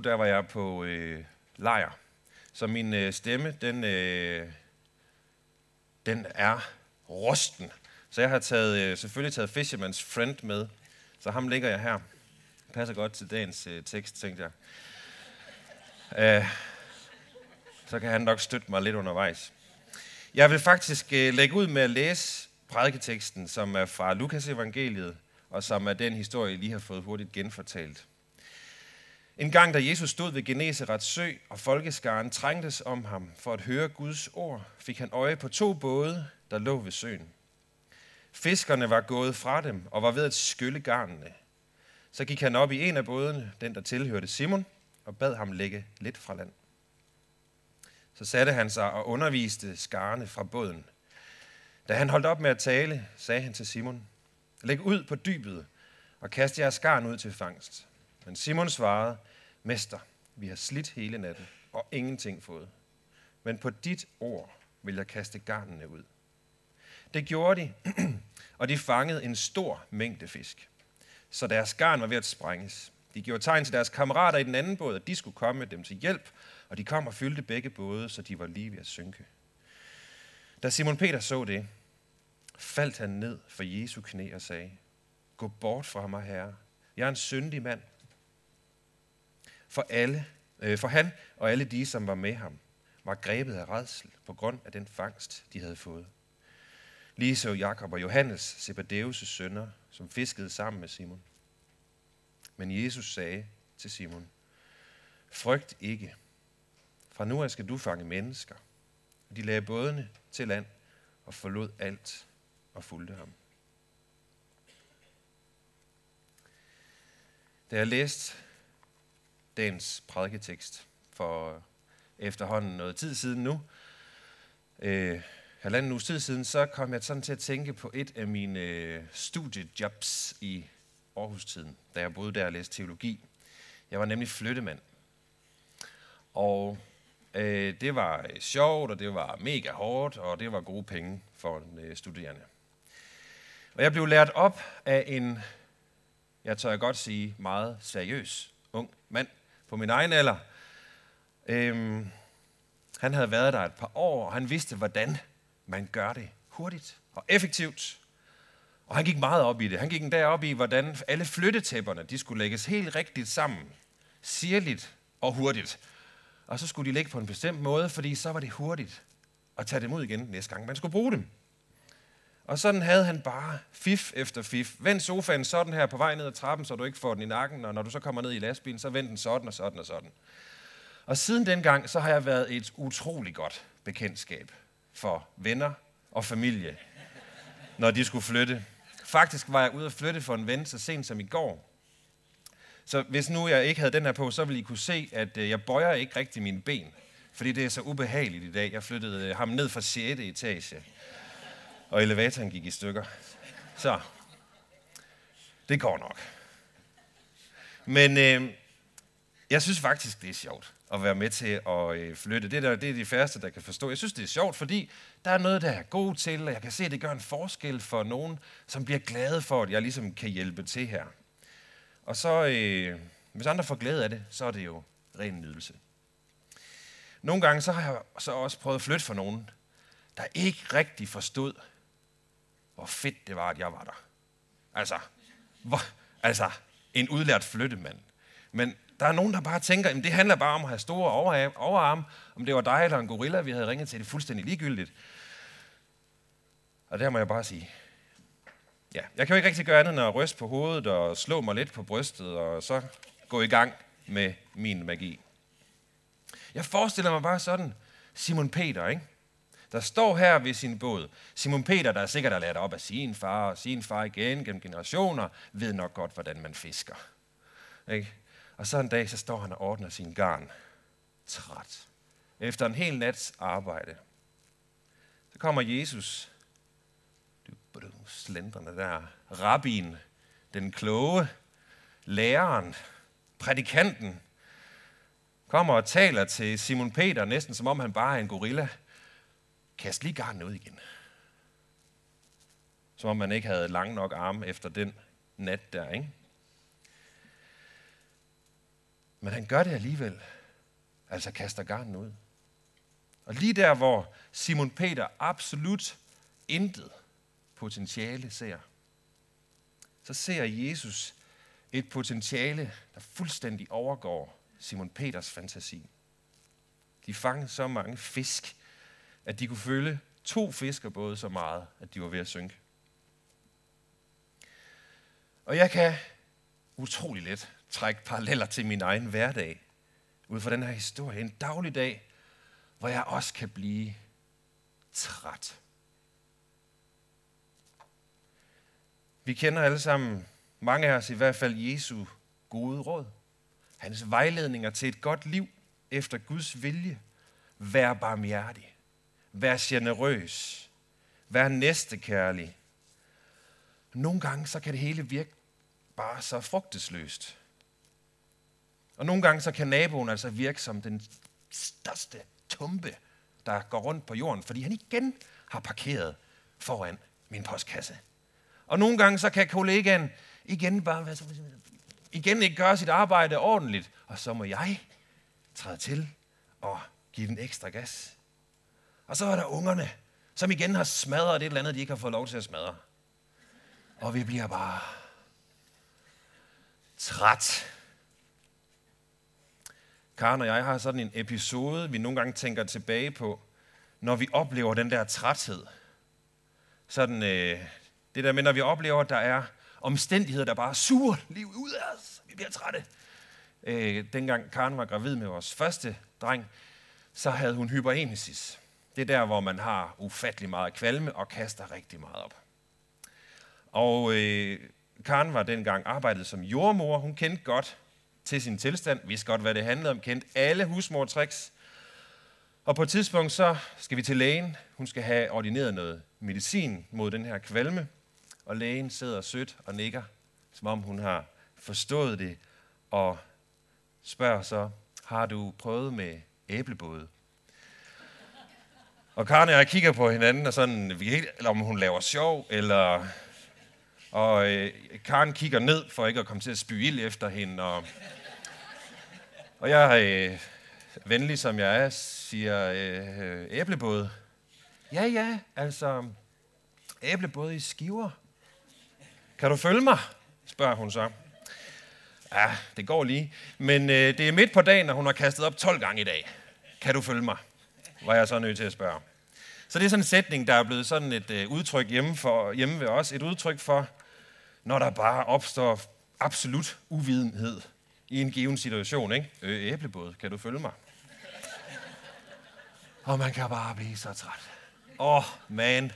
der var jeg på øh, lejr. Så min øh, stemme, den, øh, den er rusten. Så jeg har taget, øh, selvfølgelig taget Fisherman's Friend med. Så ham ligger jeg her. Passer godt til dagens øh, tekst, tænkte jeg. Æh, så kan han nok støtte mig lidt undervejs. Jeg vil faktisk øh, lægge ud med at læse prædiketeksten, som er fra Lukas evangeliet, og som er den historie, jeg lige har fået hurtigt genfortalt. En gang, da Jesus stod ved Genesarets sø, og folkeskaren trængtes om ham for at høre Guds ord, fik han øje på to både, der lå ved søen. Fiskerne var gået fra dem og var ved at skylle garnene. Så gik han op i en af bådene, den der tilhørte Simon, og bad ham lægge lidt fra land. Så satte han sig og underviste skarne fra båden. Da han holdt op med at tale, sagde han til Simon, Læg ud på dybet og kast jeres skarn ud til fangst. Men Simon svarede, Mester, vi har slidt hele natten og ingenting fået. Men på dit ord vil jeg kaste garnene ud. Det gjorde de, og de fangede en stor mængde fisk. Så deres garn var ved at sprænges. De gjorde tegn til deres kammerater i den anden båd, at de skulle komme dem til hjælp, og de kom og fyldte begge både, så de var lige ved at synke. Da Simon Peter så det, faldt han ned for Jesu knæ og sagde, Gå bort fra mig, Herre. Jeg er en syndig mand. For, alle, øh, for han og alle de, som var med ham, var grebet af redsel på grund af den fangst, de havde fået. Lige så Jakob og Johannes, Zebedeus' sønner, som fiskede sammen med Simon. Men Jesus sagde til Simon, Frygt ikke. Fra nu af skal du fange mennesker. De lagde bådene til land og forlod alt og fulgte ham. Da jeg læste dagens prædiketekst for øh, efterhånden noget tid siden nu, øh, halvanden uges tid siden, så kom jeg sådan til at tænke på et af mine øh, studiejobs i Aarhus-tiden, da jeg boede der og læste teologi. Jeg var nemlig flyttemand. Og øh, det var øh, sjovt, og det var mega hårdt, og det var gode penge for øh, studerende. Og jeg blev lært op af en, jeg tør jeg godt sige, meget seriøs ung mand på min egen alder. Øhm, han havde været der et par år, og han vidste, hvordan man gør det hurtigt og effektivt. Og han gik meget op i det. Han gik endda op i, hvordan alle flyttetæpperne de skulle lægges helt rigtigt sammen. Sirligt og hurtigt. Og så skulle de ligge på en bestemt måde, fordi så var det hurtigt at tage dem ud igen næste gang, man skulle bruge dem. Og sådan havde han bare fif efter fif. Vend sofaen sådan her på vej ned ad trappen, så du ikke får den i nakken, og når du så kommer ned i lastbilen, så vend den sådan og sådan og sådan. Og siden dengang, så har jeg været et utrolig godt bekendtskab for venner og familie, når de skulle flytte. Faktisk var jeg ude at flytte for en ven så sent som i går. Så hvis nu jeg ikke havde den her på, så ville I kunne se, at øh, jeg bøjer ikke rigtig mine ben. Fordi det er så ubehageligt i dag. Jeg flyttede øh, ham ned fra 6. etage og elevatoren gik i stykker. Så, det går nok. Men øh, jeg synes faktisk, det er sjovt at være med til at øh, flytte. Det, der, det er de færreste, der kan forstå. Jeg synes, det er sjovt, fordi der er noget, der er god til, og jeg kan se, at det gør en forskel for nogen, som bliver glade for, at jeg ligesom kan hjælpe til her. Og så, øh, hvis andre får glæde af det, så er det jo ren nydelse. Nogle gange så har jeg så også prøvet at flytte for nogen, der ikke rigtig forstod, hvor fedt det var, at jeg var der. Altså, hvor, altså en udlært flyttemand. Men der er nogen, der bare tænker, at det handler bare om at have store overarme. Om det var dig eller en gorilla, vi havde ringet til, det er fuldstændig ligegyldigt. Og der må jeg bare sige, ja, jeg kan jo ikke rigtig gøre andet end at ryste på hovedet og slå mig lidt på brystet, og så gå i gang med min magi. Jeg forestiller mig bare sådan, Simon Peter, ikke? Der står her ved sin båd. Simon Peter, der er sikkert er lært op af sin far og sin far igen gennem generationer, ved nok godt, hvordan man fisker. Ikke? Og så en dag, så står han og ordner sin garn. Træt. Efter en hel nats arbejde. Så kommer Jesus, slendrende der, rabbin, den kloge, læreren, prædikanten, kommer og taler til Simon Peter, næsten som om han bare er en gorilla. Kast lige garnet ud igen. Som om man ikke havde lang nok arme efter den nat der, ikke? Men han gør det alligevel. Altså kaster garnen ud. Og lige der, hvor Simon Peter absolut intet potentiale ser, så ser Jesus et potentiale, der fuldstændig overgår Simon Peters fantasi. De fangede så mange fisk, at de kunne føle to fiskerbåde så meget, at de var ved at synke. Og jeg kan utrolig let trække paralleller til min egen hverdag, ud fra den her historie. En daglig dag, hvor jeg også kan blive træt. Vi kender alle sammen, mange af os i hvert fald, Jesu gode råd. Hans vejledninger til et godt liv efter Guds vilje. Vær barmhjertig. Vær generøs. Vær næstekærlig. Nogle gange så kan det hele virke bare så frugtesløst. Og nogle gange så kan naboen altså virke som den største tumpe, der går rundt på jorden, fordi han igen har parkeret foran min postkasse. Og nogle gange så kan kollegaen igen bare igen ikke gøre sit arbejde ordentligt, og så må jeg træde til og give den ekstra gas. Og så er der ungerne, som igen har smadret et eller andet, de ikke har fået lov til at smadre. Og vi bliver bare træt. Karen og jeg har sådan en episode, vi nogle gange tænker tilbage på, når vi oplever den der træthed. Sådan, øh, det der med, når vi oplever, at der er omstændigheder, der bare suger livet ud af os. Vi bliver trætte. Øh, dengang Karen var gravid med vores første dreng, så havde hun hyperemesis. Det er der, hvor man har ufattelig meget kvalme og kaster rigtig meget op. Og øh, Karen var dengang arbejdet som jordmor. Hun kendte godt til sin tilstand, vidste godt, hvad det handlede om, kendte alle husmortricks. Og på et tidspunkt, så skal vi til lægen. Hun skal have ordineret noget medicin mod den her kvalme. Og lægen sidder sødt og nikker, som om hun har forstået det, og spørger så, har du prøvet med æblebåde? Og Karen og jeg kigger på hinanden, og sådan, vi helt, eller om hun laver sjov, eller... Og øh, Karen kigger ned, for ikke at komme til at spy ild efter hende, og, og jeg, øh, venlig som jeg er, siger øh, æblebåde. Ja, ja, altså æblebåde i skiver. Kan du følge mig? spørger hun så. Ja, det går lige. Men øh, det er midt på dagen, og hun har kastet op 12 gange i dag. Kan du følge mig? Var jeg så nødt til at spørge. Så det er sådan en sætning, der er blevet sådan et øh, udtryk hjemme, for, hjemme ved os. Et udtryk for, når der bare opstår absolut uvidenhed i en given situation. Ikke? Øh, æblebåd, kan du følge mig? Og man kan bare blive så træt. Åh, oh, man.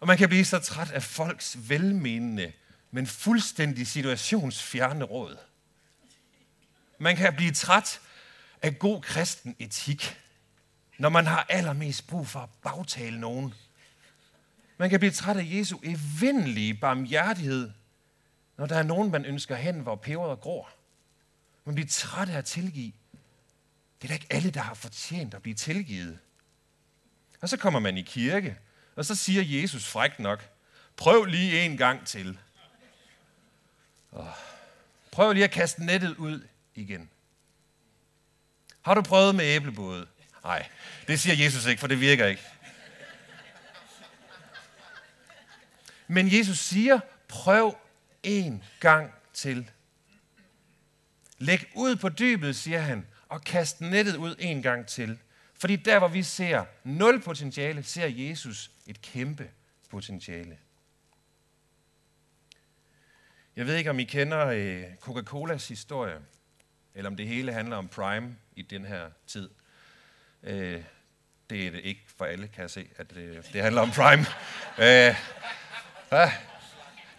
Og man kan blive så træt af folks velmenende, men fuldstændig situationsfjerne råd. Man kan blive træt af god kristen etik, når man har allermest brug for at bagtale nogen. Man kan blive træt af Jesu evindelige barmhjertighed, når der er nogen, man ønsker hen, hvor peberet gror. Man bliver træt af at tilgive. Det er da ikke alle, der har fortjent at blive tilgivet. Og så kommer man i kirke, og så siger Jesus frækt nok, prøv lige en gang til. Oh. Prøv lige at kaste nettet ud igen. Har du prøvet med æblebåde? Nej, det siger Jesus ikke, for det virker ikke. Men Jesus siger, prøv en gang til. Læg ud på dybet, siger han, og kast nettet ud en gang til. Fordi der, hvor vi ser nul potentiale, ser Jesus et kæmpe potentiale. Jeg ved ikke, om I kender øh, Coca-Colas historie, eller om det hele handler om Prime i den her tid. Øh, det er det ikke for alle, kan jeg se, at det, det handler om Prime. øh, ja,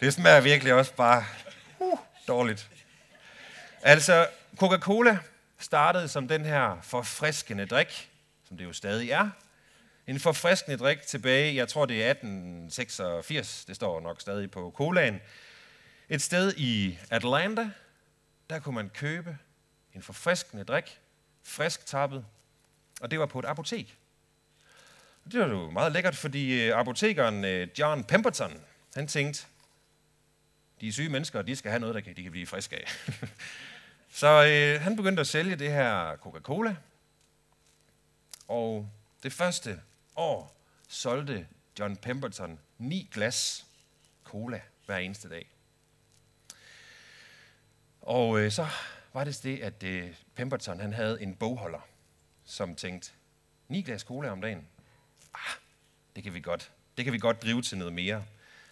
det smager virkelig også bare uh, dårligt. Altså, Coca-Cola startede som den her forfriskende drik, som det jo stadig er. En forfriskende drik tilbage, jeg tror det er 1886, det står nok stadig på colaen. Et sted i Atlanta, der kunne man købe en forfriskende drik, frisk tappet, og det var på et apotek. Det var jo meget lækkert, fordi øh, apotekeren øh, John Pemberton, han tænkte, de syge mennesker, de skal have noget, der kan, de kan blive friske af. Så øh, han begyndte at sælge det her Coca-Cola. Og det første år solgte John Pemberton ni glas cola hver eneste dag. Og øh, så var det det, at øh, Pemberton han havde en bogholder, som tænkte, ni glas cola om dagen, ah, det kan vi godt, det kan vi godt drive til noget mere.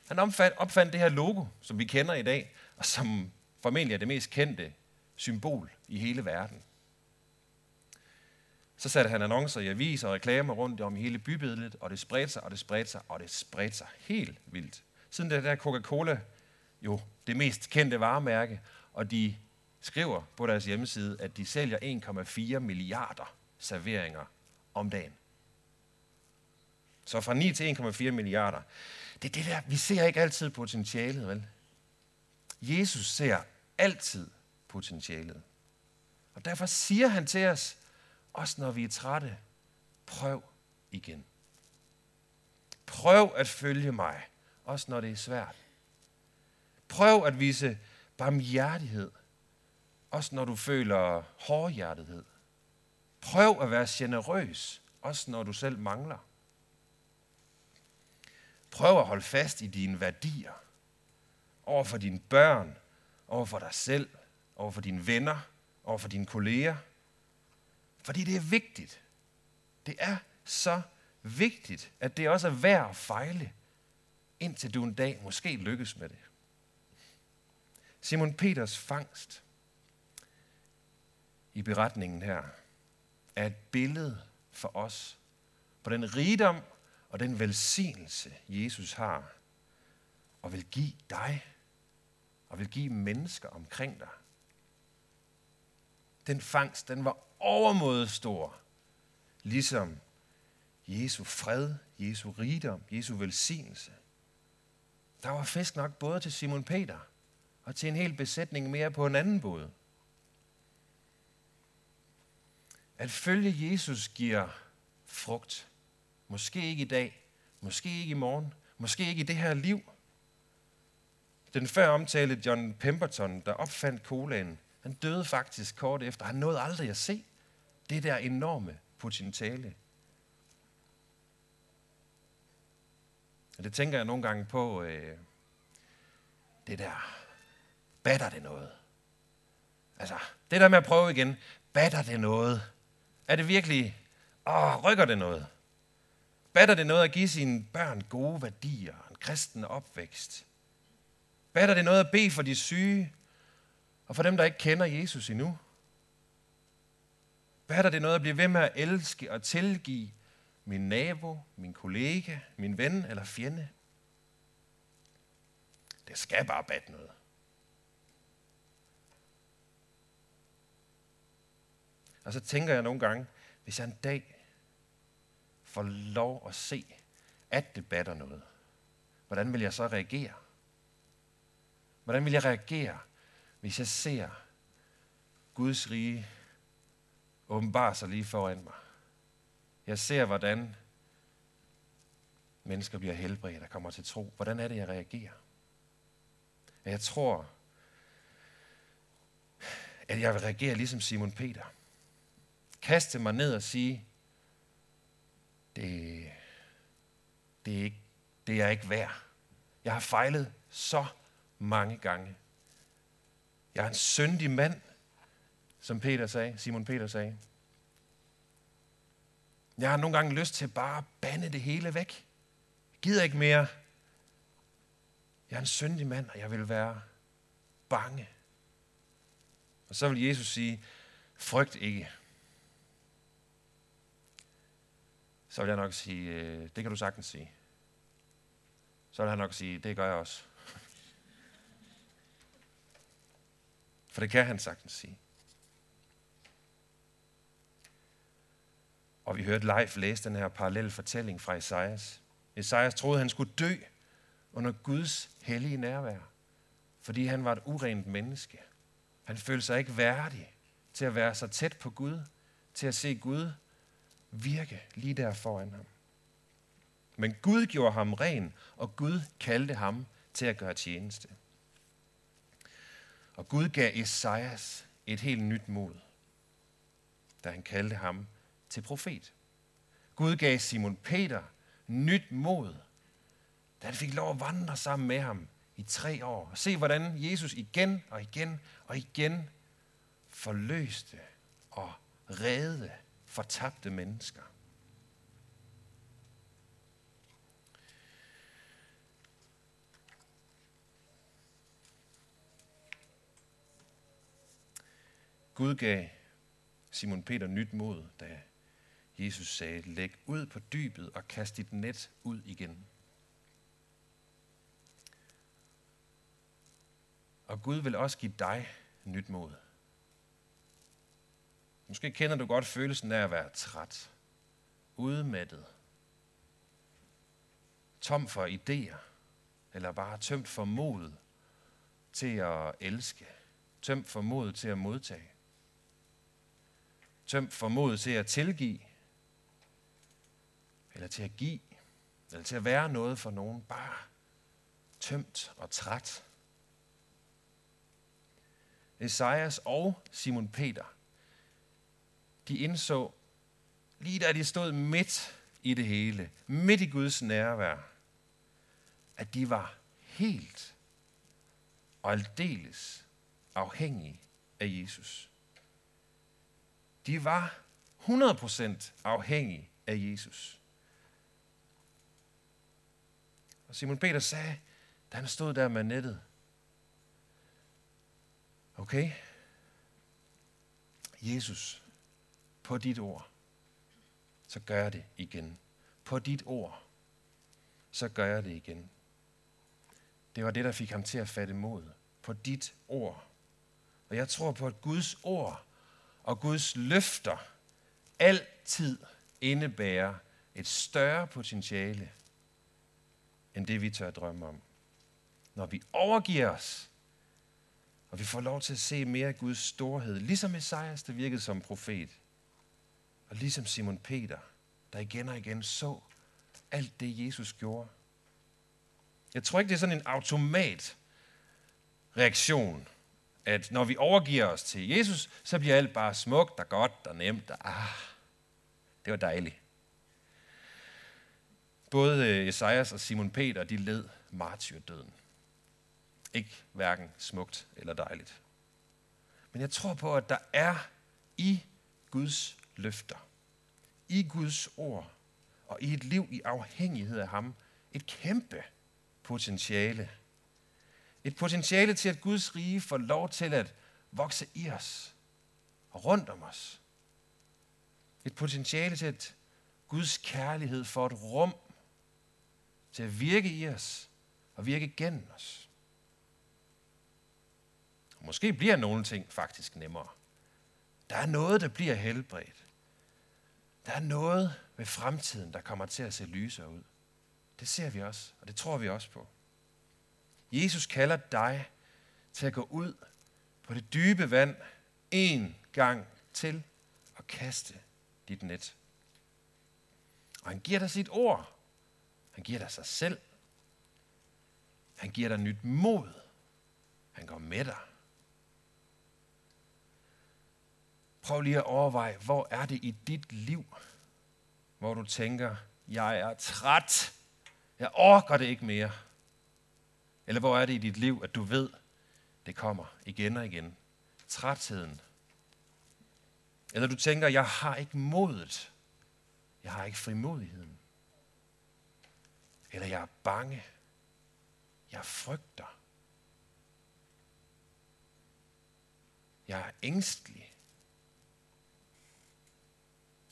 Han opfandt, opfandt det her logo, som vi kender i dag, og som formentlig er det mest kendte symbol i hele verden. Så satte han annoncer i aviser og reklamer rundt om i hele bybilledet, og det spredte sig, og det spredte sig, og det spredte sig helt vildt. Siden det der Coca-Cola jo det mest kendte varemærke, og de skriver på deres hjemmeside, at de sælger 1,4 milliarder serveringer om dagen. Så fra 9 til 1,4 milliarder. Det er det der, vi ser ikke altid potentialet, vel? Jesus ser altid potentialet. Og derfor siger han til os, også når vi er trætte, prøv igen. Prøv at følge mig, også når det er svært. Prøv at vise barmhjertighed, også når du føler hårdhjertethed. Prøv at være generøs, også når du selv mangler. Prøv at holde fast i dine værdier over for dine børn, over for dig selv, over for dine venner, over for dine kolleger. Fordi det er vigtigt. Det er så vigtigt, at det også er værd at fejle, indtil du en dag måske lykkes med det. Simon Peters fangst i beretningen her er et billede for os på den rigdom og den velsignelse, Jesus har og vil give dig og vil give mennesker omkring dig. Den fangst, den var overmåde stor, ligesom Jesu fred, Jesu rigdom, Jesu velsignelse. Der var fisk nok både til Simon Peter og til en hel besætning mere på en anden båd. At følge Jesus giver frugt. Måske ikke i dag, måske ikke i morgen, måske ikke i det her liv. Den før omtalte John Pemberton, der opfandt colaen, han døde faktisk kort efter. Han nåede aldrig at se det der enorme potentiale. Og det tænker jeg nogle gange på, øh, det der, batter det noget? Altså, det der med at prøve igen, batter det noget? Er det virkelig, åh, rykker det noget? Batter det noget at give sine børn gode værdier, en kristen opvækst? Batter det noget at bede for de syge, og for dem, der ikke kender Jesus endnu? Batter det noget at blive ved med at elske og tilgive min nabo, min kollega, min ven eller fjende? Det skal bare batte noget. Og så tænker jeg nogle gange, hvis jeg en dag får lov at se, at det batter noget, hvordan vil jeg så reagere? Hvordan vil jeg reagere, hvis jeg ser Guds rige åbenbare sig lige foran mig? Jeg ser, hvordan mennesker bliver helbredt og kommer til tro. Hvordan er det, jeg reagerer? Jeg tror, at jeg vil reagere ligesom Simon Peter kaste mig ned og sige, det, det, er ikke, det er ikke værd. Jeg har fejlet så mange gange. Jeg er en syndig mand, som Peter sagde, Simon Peter sagde. Jeg har nogle gange lyst til bare at bande det hele væk. Jeg gider ikke mere. Jeg er en syndig mand, og jeg vil være bange. Og så vil Jesus sige, frygt ikke. Så vil jeg nok sige, øh, det kan du sagtens sige. Så vil han nok sige, det gør jeg også. For det kan han sagtens sige. Og vi hørte Leif læse den her parallelle fortælling fra Esajas. Esajas troede, han skulle dø under Guds hellige nærvær, fordi han var et urent menneske. Han følte sig ikke værdig til at være så tæt på Gud, til at se Gud virke lige der foran ham. Men Gud gjorde ham ren, og Gud kaldte ham til at gøre tjeneste. Og Gud gav Esajas et helt nyt mod, da han kaldte ham til profet. Gud gav Simon Peter nyt mod, da han fik lov at vandre sammen med ham i tre år. Og se, hvordan Jesus igen og igen og igen forløste og redde fortabte mennesker. Gud gav Simon Peter nyt mod, da Jesus sagde, læg ud på dybet og kast dit net ud igen. Og Gud vil også give dig nyt mod. Måske kender du godt følelsen af at være træt, udmattet, tom for idéer, eller bare tømt for mod til at elske, tømt for mod til at modtage, tømt for mod til at tilgive, eller til at give, eller til at være noget for nogen, bare tømt og træt. Esajas og Simon Peter, de indså, lige da de stod midt i det hele, midt i Guds nærvær, at de var helt og aldeles afhængige af Jesus. De var 100% afhængige af Jesus. Og Simon Peter sagde, da han stod der med nettet, okay, Jesus, på dit ord, så gør jeg det igen. På dit ord, så gør jeg det igen. Det var det, der fik ham til at fatte mod. På dit ord. Og jeg tror på, at Guds ord og Guds løfter altid indebærer et større potentiale, end det vi tør drømme om. Når vi overgiver os, og vi får lov til at se mere af Guds storhed, ligesom Esajas, der virkede som profet, og ligesom Simon Peter, der igen og igen så alt det, Jesus gjorde. Jeg tror ikke, det er sådan en automat reaktion, at når vi overgiver os til Jesus, så bliver alt bare smukt og godt og nemt. Og, ah, det var dejligt. Både øh, Esajas og Simon Peter, de led martyrdøden. Ikke hverken smukt eller dejligt. Men jeg tror på, at der er i Guds løfter, i Guds ord og i et liv i afhængighed af ham, et kæmpe potentiale. Et potentiale til, at Guds rige får lov til at vokse i os og rundt om os. Et potentiale til, at Guds kærlighed får et rum til at virke i os og virke gennem os. Og måske bliver nogle ting faktisk nemmere. Der er noget, der bliver helbredt. Der er noget ved fremtiden, der kommer til at se lysere ud. Det ser vi også, og det tror vi også på. Jesus kalder dig til at gå ud på det dybe vand en gang til og kaste dit net. Og han giver dig sit ord. Han giver dig sig selv. Han giver dig nyt mod. Han går med dig. Prøv lige at overveje, hvor er det i dit liv, hvor du tænker, jeg er træt, jeg orker det ikke mere. Eller hvor er det i dit liv, at du ved, det kommer igen og igen. Trætheden. Eller du tænker, jeg har ikke modet. Jeg har ikke frimodigheden. Eller jeg er bange. Jeg frygter. Jeg er ængstelig.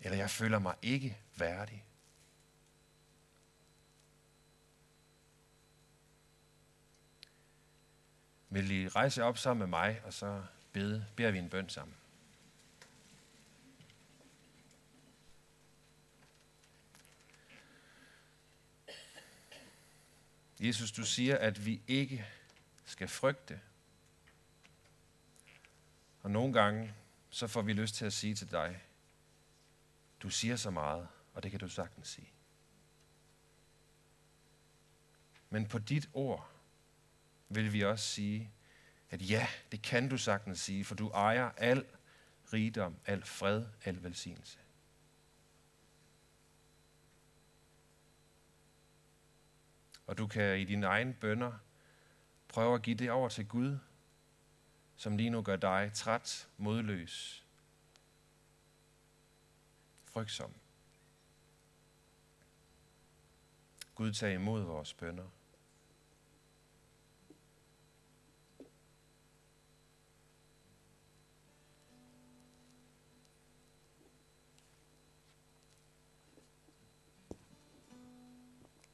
Eller jeg føler mig ikke værdig. Vil I rejse op sammen med mig, og så bede, beder vi en bøn sammen. Jesus, du siger, at vi ikke skal frygte. Og nogle gange, så får vi lyst til at sige til dig, du siger så meget, og det kan du sagtens sige. Men på dit ord vil vi også sige, at ja, det kan du sagtens sige, for du ejer al rigdom, al fred, al velsignelse. Og du kan i dine egne bønder prøve at give det over til Gud, som lige nu gør dig træt, modløs, frygtsom. Gud tager imod vores bønder.